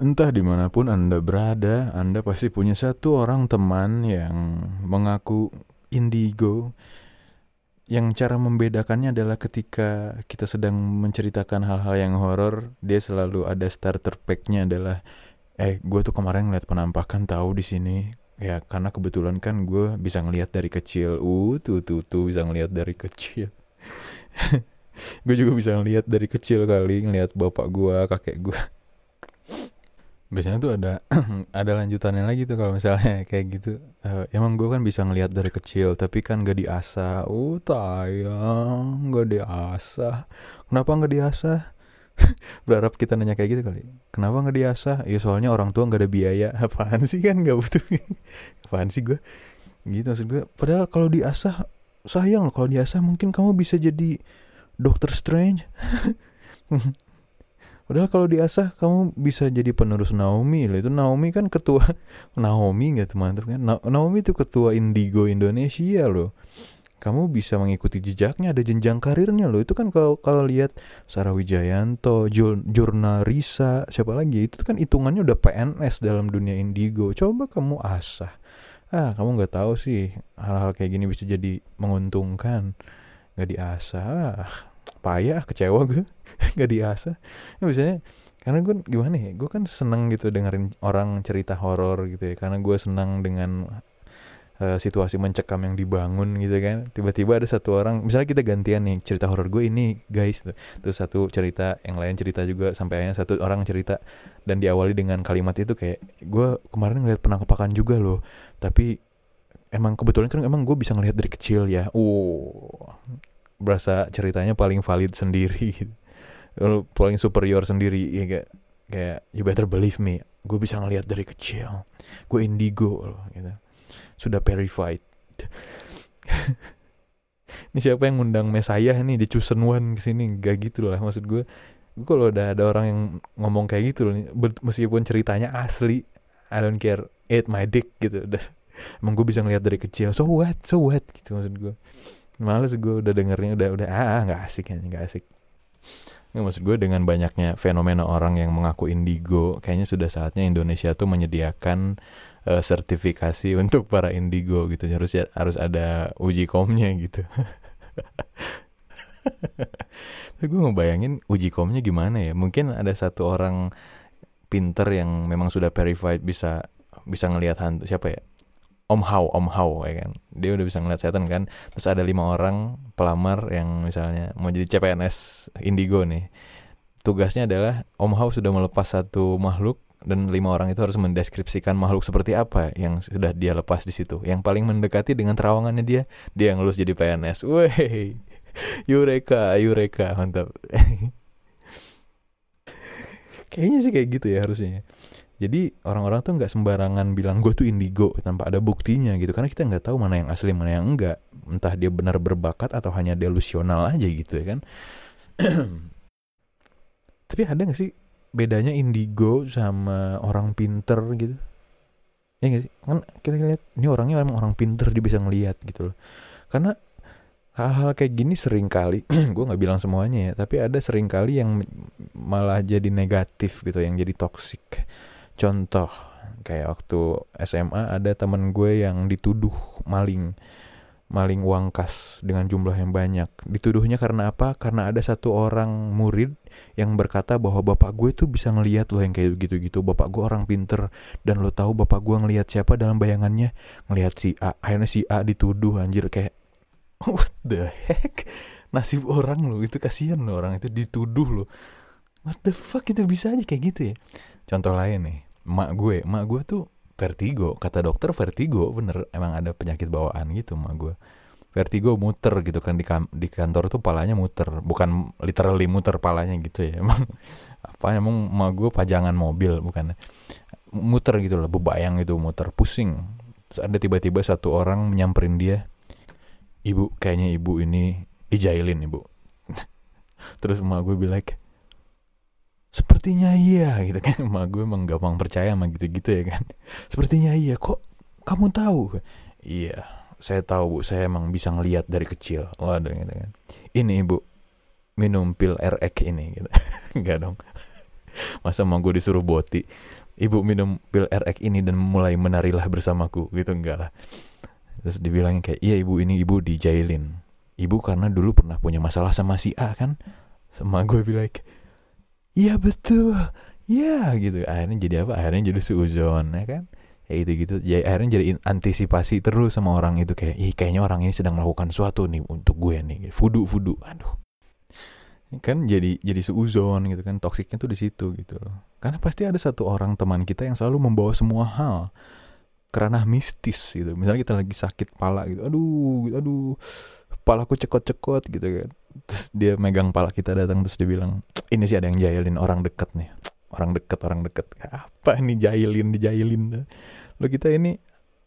Entah di mana pun Anda berada, Anda pasti punya satu orang teman yang mengaku indigo. Yang cara membedakannya adalah ketika kita sedang menceritakan hal-hal yang horor, dia selalu ada starter packnya adalah, eh gue tuh kemarin ngeliat penampakan tahu di sini. Ya karena kebetulan kan gue bisa ngeliat dari kecil. Uh tuh tuh tuh bisa ngeliat dari kecil. gue juga bisa ngeliat dari kecil kali ngeliat bapak gue, kakek gue biasanya tuh ada ada lanjutannya lagi tuh kalau misalnya kayak gitu. Uh, emang gue kan bisa ngelihat dari kecil tapi kan gak diasah. Oh tayang gak diasah. Kenapa gak diasah? Berharap kita nanya kayak gitu kali. Kenapa gak diasah? Ya soalnya orang tua gak ada biaya. Apaan sih kan? Gak butuh. Apaan sih gue gitu maksud gue padahal kalau diasah sayang loh kalau diasah. Mungkin kamu bisa jadi Doctor Strange Padahal kalau diasah kamu bisa jadi penerus Naomi loh. Itu Naomi kan ketua Naomi nggak teman-teman kan? Naomi itu ketua Indigo Indonesia loh. Kamu bisa mengikuti jejaknya ada jenjang karirnya loh. Itu kan kalau kalau lihat Sarah Wijayanto, Jul, Jurnal Risa, siapa lagi? Itu kan hitungannya udah PNS dalam dunia Indigo. Coba kamu asah. Ah, kamu nggak tahu sih hal-hal kayak gini bisa jadi menguntungkan. Gak diasah. Ah, payah kecewa gue nggak diasah ya biasanya karena gue gimana ya gue kan seneng gitu dengerin orang cerita horor gitu ya. Karena gue senang dengan uh, situasi mencekam yang dibangun gitu kan. Tiba-tiba ada satu orang misalnya kita gantian nih cerita horor gue ini guys tuh. terus satu cerita yang lain cerita juga sampai akhirnya satu orang cerita dan diawali dengan kalimat itu kayak gue kemarin ngeliat penangkapan juga loh. Tapi emang kebetulan kan emang gue bisa ngelihat dari kecil ya. Uh berasa ceritanya paling valid sendiri paling superior sendiri ya kayak kayak you better believe me. Gue bisa ngelihat dari kecil. Gue indigo loh gitu. Sudah verified. Ini siapa yang ngundang Mesaya nih? Di Chosen One ke sini gak gitu lah maksud gue gue kalau udah ada orang yang ngomong kayak gitu loh meskipun ceritanya asli I don't care. Eat my dick gitu. Udah. Emang gue bisa ngelihat dari kecil. So what? So what? Gitu maksud gue males gue udah dengernya udah udah ah nggak asik ya nggak asik Nggak maksud gue dengan banyaknya fenomena orang yang mengaku indigo, kayaknya sudah saatnya Indonesia tuh menyediakan uh, sertifikasi untuk para indigo gitu. Harus ya, harus ada uji komnya gitu. Tapi gue ngebayangin uji komnya gimana ya? Mungkin ada satu orang pinter yang memang sudah verified bisa bisa ngelihat hantu siapa ya? Om Hao, Om Hao ya kan. Dia udah bisa ngeliat setan kan. Terus ada lima orang pelamar yang misalnya mau jadi CPNS Indigo nih. Tugasnya adalah Om Hao sudah melepas satu makhluk dan lima orang itu harus mendeskripsikan makhluk seperti apa yang sudah dia lepas di situ. Yang paling mendekati dengan terawangannya dia, dia yang lulus jadi PNS. Weh, Eureka, Eureka, mantap. Kayaknya sih kayak gitu ya harusnya. Jadi orang-orang tuh nggak sembarangan bilang gue tuh indigo tanpa ada buktinya gitu karena kita nggak tahu mana yang asli mana yang enggak entah dia benar berbakat atau hanya delusional aja gitu ya kan. Tapi ada nggak sih bedanya indigo sama orang pinter gitu? Ya gak sih? Kan kita lihat ini orangnya emang orang pinter dia bisa ngelihat gitu loh. Karena hal-hal kayak gini sering kali gue nggak bilang semuanya ya tapi ada sering kali yang malah jadi negatif gitu yang jadi toxic Contoh kayak waktu SMA ada temen gue yang dituduh maling maling uang kas dengan jumlah yang banyak. Dituduhnya karena apa? Karena ada satu orang murid yang berkata bahwa bapak gue tuh bisa ngelihat loh yang kayak gitu-gitu. Bapak gue orang pinter dan lo tahu bapak gue ngelihat siapa dalam bayangannya? Ngelihat si A. Akhirnya si A dituduh anjir kayak what the heck? Nasib orang lo itu kasihan lo orang itu dituduh lo. What the fuck itu bisa aja kayak gitu ya? Contoh lain nih mak gue mak gue tuh vertigo kata dokter vertigo bener emang ada penyakit bawaan gitu mak gue. Vertigo muter gitu kan di, kan di kantor tuh palanya muter bukan literally muter palanya gitu ya emang apa emang mak gue pajangan mobil bukan. Muter gitu loh bebayang gitu muter pusing. Terus ada tiba-tiba satu orang nyamperin dia ibu kayaknya ibu ini dijailin ibu. Terus emak gue bilang sepertinya iya gitu kan. Emak gue emang gampang percaya sama gitu-gitu ya kan. Sepertinya iya kok kamu tahu? Iya saya tahu bu. Saya emang bisa ngelihat dari kecil. Waduh gitu kan. Ini ibu minum pil RX ini gitu. Enggak dong. Masa mau gue disuruh boti ibu minum pil RX ini dan mulai menarilah bersamaku. Gitu enggak lah. Terus dibilangin kayak iya ibu ini ibu dijailin. Ibu karena dulu pernah punya masalah sama si A kan? Sama gue bilang iya betul. Iya gitu. Akhirnya jadi apa? Akhirnya jadi seuzon ya kan? Ya itu gitu jadi akhirnya jadi antisipasi terus sama orang itu. Kayak ih kayaknya orang ini sedang melakukan sesuatu nih untuk gue nih. Fudu fudu. Aduh. Kan? Jadi jadi seuzon gitu kan? Toksiknya tuh di situ gitu loh. Karena pasti ada satu orang teman kita yang selalu membawa semua hal kerana mistis gitu. Misalnya kita lagi sakit pala gitu. Aduh aduh. Palaku cekot-cekot gitu kan terus dia megang pala kita datang terus dia bilang ini sih ada yang jahilin orang deket nih. Orang deket orang deket. Apa ini jahilin dijailin lo kita ini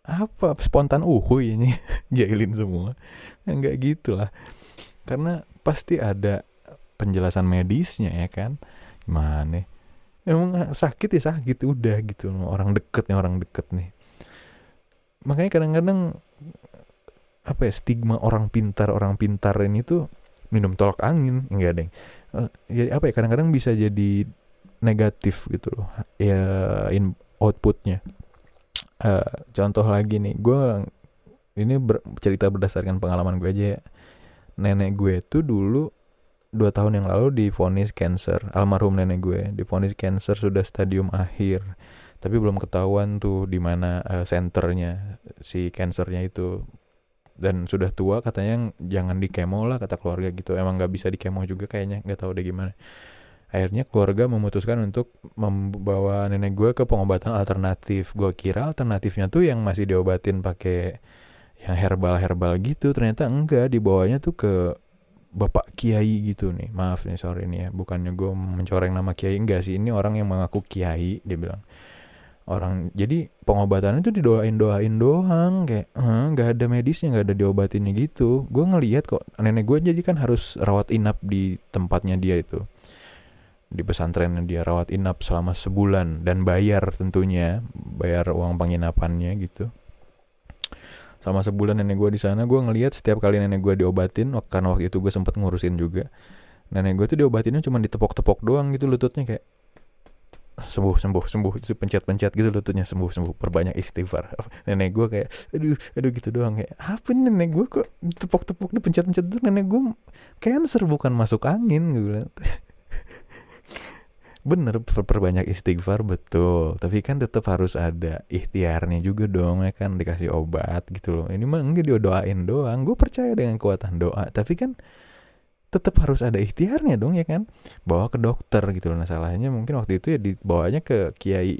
apa? Spontan uhuy ini jahilin semua. Enggak gitulah. Karena pasti ada penjelasan medisnya ya kan? Gimana? Emang sakit ya sakit. Udah gitu orang deket nih orang deket nih. Makanya kadang-kadang apa ya stigma orang pintar orang pintar ini tuh minum tolak angin enggak deh ya apa ya kadang-kadang bisa jadi negatif gitu loh ya in outputnya. Uh, contoh lagi nih gue ini ber, cerita berdasarkan pengalaman gue aja ya. Nenek gue tuh dulu dua tahun yang lalu difonis cancer. Almarhum nenek gue difonis cancer sudah stadium akhir. Tapi belum ketahuan tuh di mana uh, senternya si cancernya itu dan sudah tua katanya jangan di kemo lah kata keluarga gitu. Emang nggak bisa di kemo juga kayaknya nggak tahu deh gimana. Akhirnya keluarga memutuskan untuk membawa nenek gue ke pengobatan alternatif. Gue kira alternatifnya tuh yang masih diobatin pakai yang herbal herbal gitu ternyata enggak. Dibawanya tuh ke bapak kiai gitu nih. Maaf nih sorry nih ya bukannya gue mencoreng nama kiai. Enggak sih ini orang yang mengaku kiai dia bilang orang jadi pengobatan itu didoain doain doang kayak nggak ada medisnya nggak ada diobatinnya gitu. Gue ngelihat kok nenek gue jadi kan harus rawat inap di tempatnya dia itu. Di pesantrennya dia rawat inap selama sebulan dan bayar tentunya bayar uang penginapannya gitu. Sama sebulan nenek gue di sana gue ngelihat setiap kali nenek gue diobatin karena waktu itu gue sempat ngurusin juga nenek gue tuh diobatinnya cuma ditepok-tepok doang gitu lututnya kayak sembuh sembuh sembuh. Itu pencet-pencet gitu lututnya sembuh sembuh. Perbanyak istighfar. Nenek gue kayak aduh aduh gitu doang. Kayak apa nih nenek gue kok tepok-tepok dipencet-pencet tuh? Nenek gue cancer bukan masuk angin gitu bener perbanyak istighfar betul. Tapi kan tetap harus ada ikhtiarnya juga dong ya kan? Dikasih obat gitu loh. Ini mah enggak doain doang. Gue percaya dengan kekuatan doa. Tapi kan tetap harus ada ikhtiarnya dong ya kan? Bawa ke dokter gitu loh. Nah salahnya mungkin waktu itu ya dibawanya ke kiai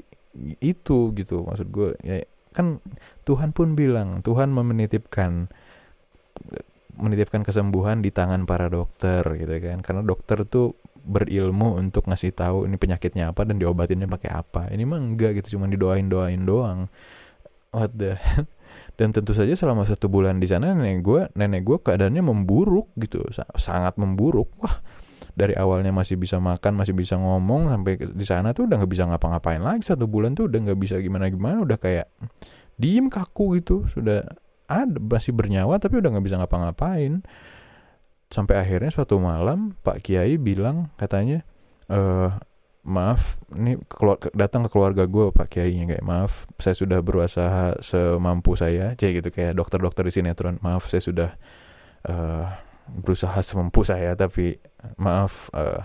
itu gitu. Maksud gue ya kan Tuhan pun bilang Tuhan menitipkan menitipkan kesembuhan di tangan para dokter gitu kan? Karena dokter tuh berilmu untuk ngasih tahu ini penyakitnya apa dan diobatinnya pakai apa. Ini mah enggak gitu cuma didoain doain doang. What the dan tentu saja selama satu bulan di sana nenek gue nenek gue keadaannya memburuk gitu sangat memburuk. Wah dari awalnya masih bisa makan masih bisa ngomong sampai di sana tuh udah nggak bisa ngapa-ngapain lagi. Satu bulan tuh udah nggak bisa gimana gimana udah kayak diem kaku gitu. Sudah ada masih bernyawa tapi udah nggak bisa ngapa-ngapain. Sampai akhirnya suatu malam Pak Kiai bilang katanya eh maaf ini keluar, datang ke keluarga gue Pak Kiainya kayak maaf saya sudah berusaha semampu saya cek gitu kayak dokter-dokter di sinetron maaf saya sudah uh, berusaha semampu saya tapi maaf uh,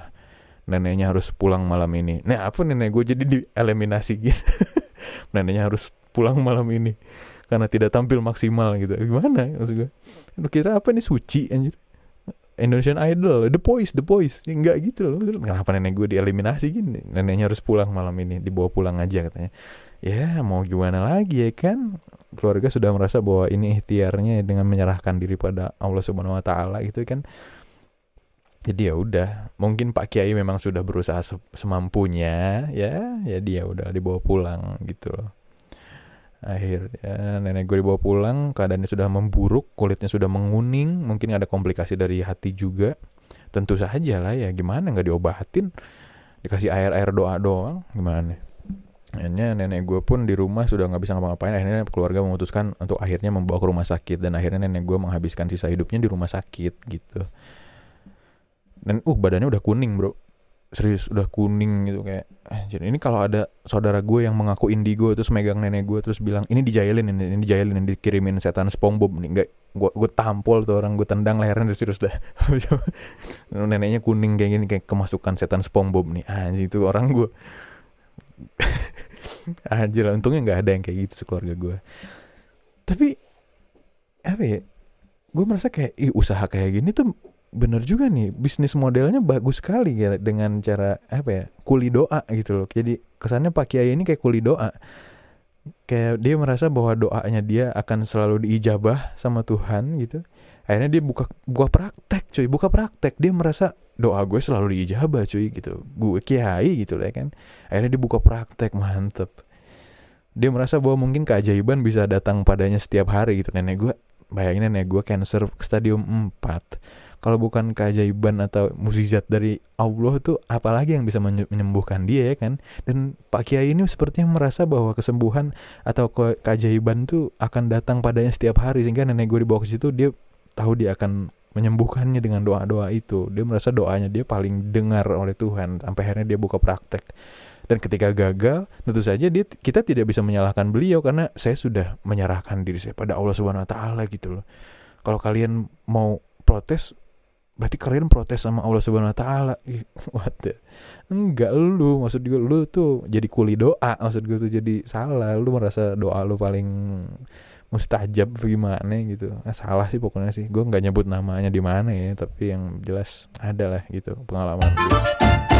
neneknya harus pulang malam ini. Nah apa nenek gue jadi dieliminasi gitu? Neneknya harus pulang malam ini karena tidak tampil maksimal gitu. Gimana maksud gue lu kira apa nih suci anjir Indonesian Idol, The Boys, The Boys, enggak gitu loh. Kenapa nenek gue dieliminasi gini? Neneknya harus pulang malam ini, dibawa pulang aja katanya. Ya mau gimana lagi ya kan? Keluarga sudah merasa bahwa ini ikhtiarnya dengan menyerahkan diri pada Allah Subhanahu Wa Taala gitu kan. Jadi ya udah, mungkin Pak Kiai memang sudah berusaha semampunya, ya, ya dia udah dibawa pulang gitu loh akhirnya nenek gue dibawa pulang keadaannya sudah memburuk kulitnya sudah menguning mungkin ada komplikasi dari hati juga. Tentu saja lah ya gimana nggak diobatin? Dikasih air air doa doang gimana? Akhirnya nenek gue pun di rumah sudah nggak bisa ngapa-ngapain. Akhirnya keluarga memutuskan untuk akhirnya membawa ke rumah sakit dan akhirnya nenek gue menghabiskan sisa hidupnya di rumah sakit gitu. Dan uh badannya udah kuning bro serius udah kuning gitu kayak jadi ini kalau ada saudara gue yang mengaku indigo terus megang nenek gue terus bilang ini dijailin ini, ini dijailin ini dikirimin setan SpongeBob nih enggak gue gue tampol tuh orang gue tendang lehernya terus terus dah neneknya kuning kayak gini kayak kemasukan setan SpongeBob nih. Anjing itu orang gue Anjir untungnya nggak ada yang kayak gitu sekeluarga gue Tapi Apa ya Gue merasa kayak Ih usaha kayak gini tuh bener juga nih bisnis modelnya bagus sekali ya dengan cara apa ya kuli doa gitu loh. Jadi kesannya Pak Kiai ini kayak kuli doa. Kayak dia merasa bahwa doanya dia akan selalu diijabah sama Tuhan gitu. Akhirnya dia buka buka praktek cuy buka praktek. Dia merasa doa gue selalu diijabah cuy gitu. Gue kiai gitu lah ya kan. Akhirnya dia buka praktek mantep. Dia merasa bahwa mungkin keajaiban bisa datang padanya setiap hari gitu. Nenek gue bayangin nenek gue cancer stadium 4 kalau bukan keajaiban atau mukjizat dari Allah tuh apalagi yang bisa menyembuhkan dia ya kan dan Pak Kiai ini sepertinya merasa bahwa kesembuhan atau ke keajaiban tuh akan datang padanya setiap hari sehingga nenek gue dibawa ke situ dia tahu dia akan menyembuhkannya dengan doa-doa itu. Dia merasa doanya dia paling dengar oleh Tuhan sampai akhirnya dia buka praktek. Dan ketika gagal, tentu saja dia kita tidak bisa menyalahkan beliau karena saya sudah menyerahkan diri saya pada Allah Subhanahu wa taala gitu loh. Kalau kalian mau protes berarti kalian protes sama Allah Subhanahu wa taala. What the? Enggak lu, maksud gue lu tuh jadi kuli doa, maksud gue tuh jadi salah. Lu merasa doa lu paling mustajab gimana gitu nah, salah sih pokoknya sih gue nggak nyebut namanya di mana ya tapi yang jelas ada lah gitu pengalaman gue.